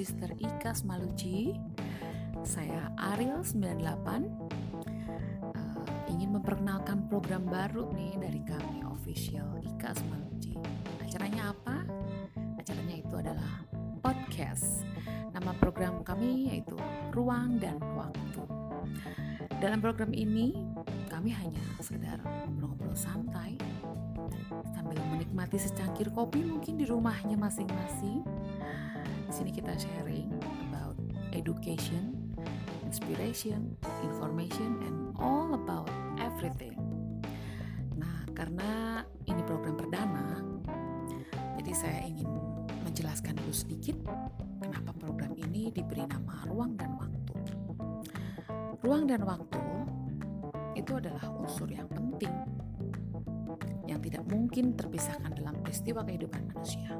Sister Ika Smaluji. Saya Ariel 98 uh, ingin memperkenalkan program baru nih dari kami official Ika Smaluji. Acaranya apa? Acaranya itu adalah podcast. Nama program kami yaitu Ruang dan Waktu. Dalam program ini kami hanya sekedar ngobrol-ngobrol santai sambil menikmati secangkir kopi mungkin di rumahnya masing-masing. Di sini kita sharing about education, inspiration, information, and all about everything. Nah, karena ini program perdana, jadi saya ingin menjelaskan dulu sedikit kenapa program ini diberi nama Ruang dan Waktu. Ruang dan waktu itu adalah unsur yang penting yang tidak mungkin terpisahkan dalam peristiwa kehidupan manusia.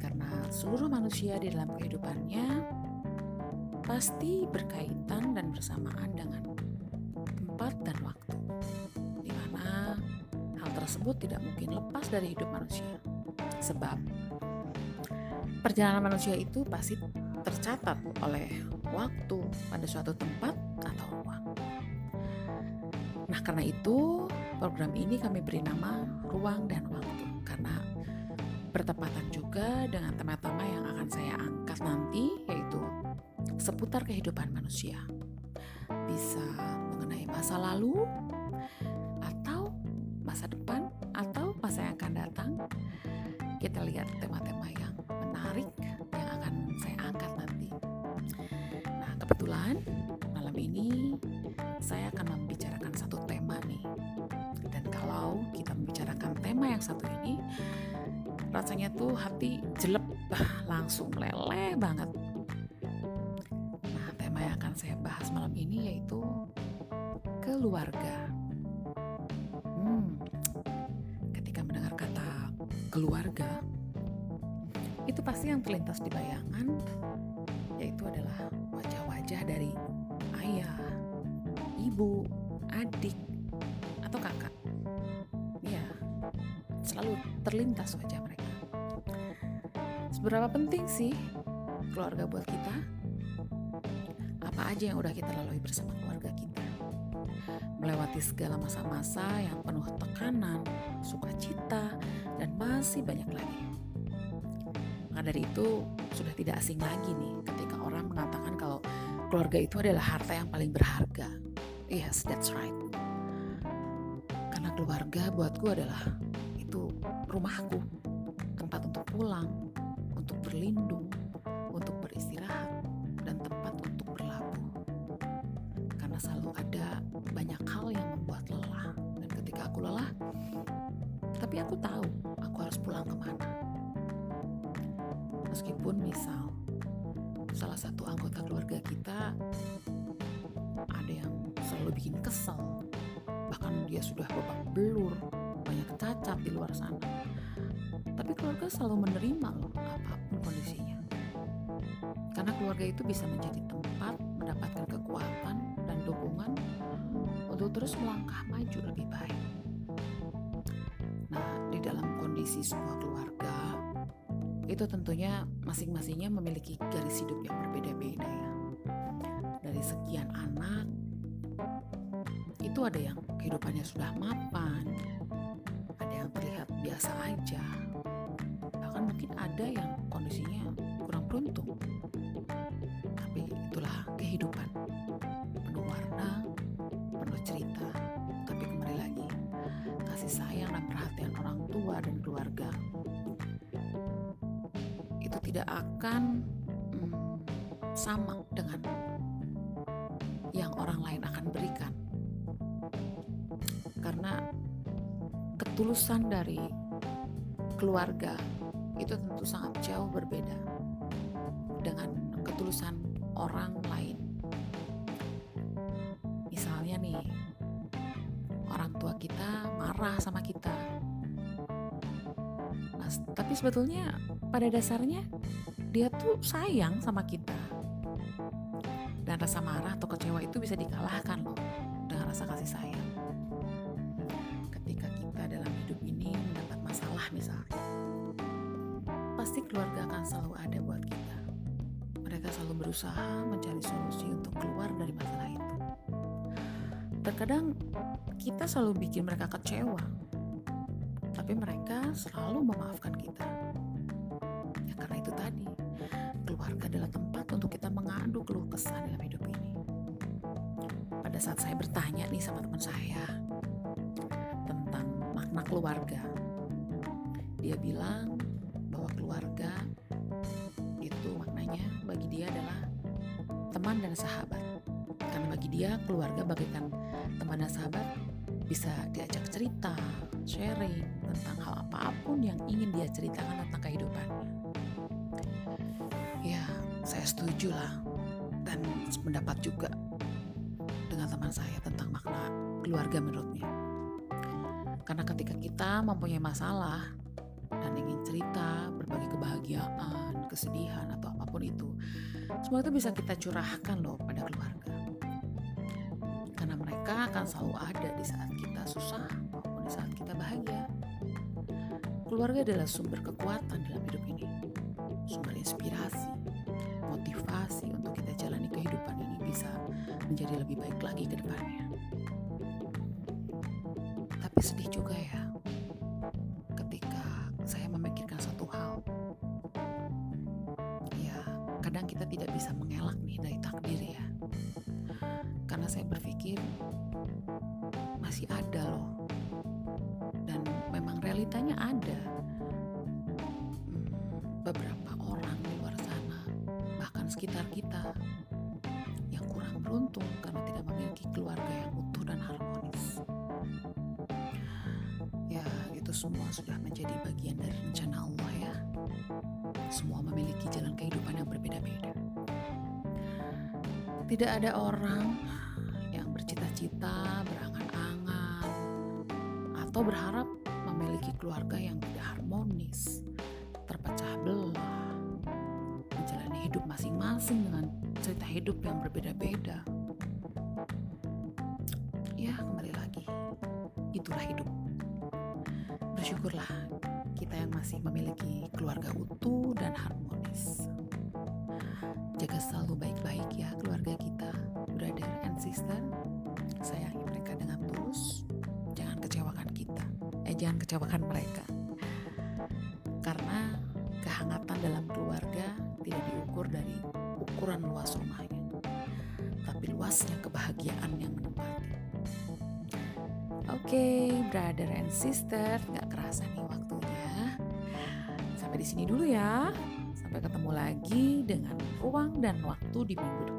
Karena seluruh manusia di dalam kehidupannya pasti berkaitan dan bersamaan dengan tempat dan waktu. Di mana hal tersebut tidak mungkin lepas dari hidup manusia. Sebab perjalanan manusia itu pasti tercatat oleh waktu pada suatu tempat atau ruang. Nah, karena itu program ini kami beri nama Ruang dan Waktu bertepatan juga dengan tema-tema yang akan saya angkat nanti yaitu seputar kehidupan manusia. Bisa mengenai masa lalu atau masa depan atau masa yang akan datang. Kita lihat tema-tema yang menarik yang akan saya angkat nanti. Nah, kebetulan malam ini saya akan membicarakan satu tema nih. Dan kalau kita membicarakan tema yang satu ini, rasanya tuh hati jelek langsung meleleh banget. Nah, tema yang akan saya bahas malam ini yaitu keluarga. Hmm, ketika mendengar kata keluarga, itu pasti yang terlintas di bayangan yaitu adalah wajah-wajah dari ayah, ibu, adik, atau kakak. Ya, selalu terlintas wajah mereka. Seberapa penting sih keluarga buat kita? Apa aja yang udah kita lalui bersama keluarga kita? Melewati segala masa-masa yang penuh tekanan, sukacita, dan masih banyak lagi. Maka dari itu sudah tidak asing lagi nih ketika orang mengatakan kalau keluarga itu adalah harta yang paling berharga. Yes, that's right. Karena keluarga buatku adalah itu rumahku, tempat untuk pulang, berlindung, untuk beristirahat, dan tempat untuk berlabuh. Karena selalu ada banyak hal yang membuat lelah, dan ketika aku lelah, tapi aku tahu aku harus pulang ke mana. Meskipun misal salah satu anggota keluarga kita ada yang selalu bikin kesel bahkan dia sudah babak belur banyak cacat di luar sana tapi keluarga selalu menerima loh kondisinya. Karena keluarga itu bisa menjadi tempat mendapatkan kekuatan dan dukungan untuk terus melangkah maju lebih baik. Nah di dalam kondisi sebuah keluarga itu tentunya masing-masingnya memiliki garis hidup yang berbeda-beda ya. Dari sekian anak, itu ada yang kehidupannya sudah mapan, ada yang terlihat biasa aja, bahkan mungkin ada yang kondisinya kurang beruntung. Tapi itulah kehidupan, penuh warna, penuh cerita, tapi kembali lagi, kasih sayang dan perhatian orang tua dan keluarga. Itu tidak akan hmm, sama dengan yang orang lain akan berikan. Karena ketulusan dari keluarga itu tentu sangat jauh berbeda dengan ketulusan orang lain misalnya nih orang tua kita marah sama kita nah, tapi sebetulnya pada dasarnya dia tuh sayang sama kita. Dan rasa marah atau kecewa itu bisa dikalahkan loh dengan rasa kasih sayang. Ketika kita dalam hidup ini mendapat masalah misalnya, pasti keluarga akan selalu ada buat kita. mereka selalu berusaha mencari solusi untuk keluar dari masalah itu. Terkadang kita selalu bikin mereka kecewa, tapi mereka selalu memaafkan kita. Ya karena itu tadi, keluarga adalah tempat untuk kita mengadu keluh kesah dalam hidup ini. Pada saat saya bertanya nih sama teman saya tentang makna keluarga, dia bilang keluarga itu maknanya bagi dia adalah teman dan sahabat. Karena bagi dia keluarga bagaikan teman dan sahabat bisa diajak cerita, sharing tentang hal apa pun yang ingin dia ceritakan tentang kehidupannya. Ya, saya setuju lah dan mendapat juga dengan teman saya tentang makna keluarga menurutnya. Karena ketika kita mempunyai masalah kebahagiaan, kesedihan atau apa pun itu, semua itu bisa kita curahkan loh pada keluarga. Karena mereka akan selalu ada di saat kita susah maupun di saat kita bahagia. Keluarga adalah sumber kekuatan dalam hidup ini, sumber inspirasi, motivasi untuk kita jalani kehidupan ini bisa menjadi lebih baik lagi ke depannya. Kadang kita tidak bisa mengelak nih dari takdir ya. Karena saya berpikir masih ada loh. Dan memang realitanya ada. Hmm, beberapa orang di luar sana, bahkan sekitar kita yang kurang beruntung karena tidak memiliki keluarga yang utuh dan harmonis. Ya, itu semua sudah menjadi bagian dari rencana Allah ya. Semua memiliki jalan kehidupan yang. Tidak ada orang yang bercita-cita, berangan-angan, atau berharap memiliki keluarga yang tidak harmonis, terpecah belah, menjalani hidup masing-masing dengan cerita hidup yang berbeda-beda. Ya, kembali lagi, itulah hidup. Bersyukurlah kita yang masih memiliki keluarga utuh dan harmonis. Jaga selalu baik-baik jangan kecewakan mereka. Karena kehangatan dalam keluarga tidak diukur dari ukuran luas rumahnya, tapi luasnya kebahagiaan yang menempati. Oke, brother and sister, nggak kerasa nih waktunya. Sampai di sini dulu ya. Sampai ketemu lagi dengan ruang dan waktu di minggu depan.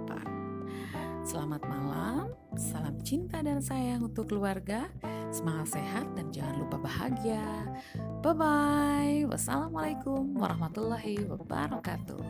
Selamat malam, salam cinta dan sayang untuk keluarga. Semangat sehat dan jangan lupa bahagia. Bye bye. Wassalamualaikum warahmatullahi wabarakatuh.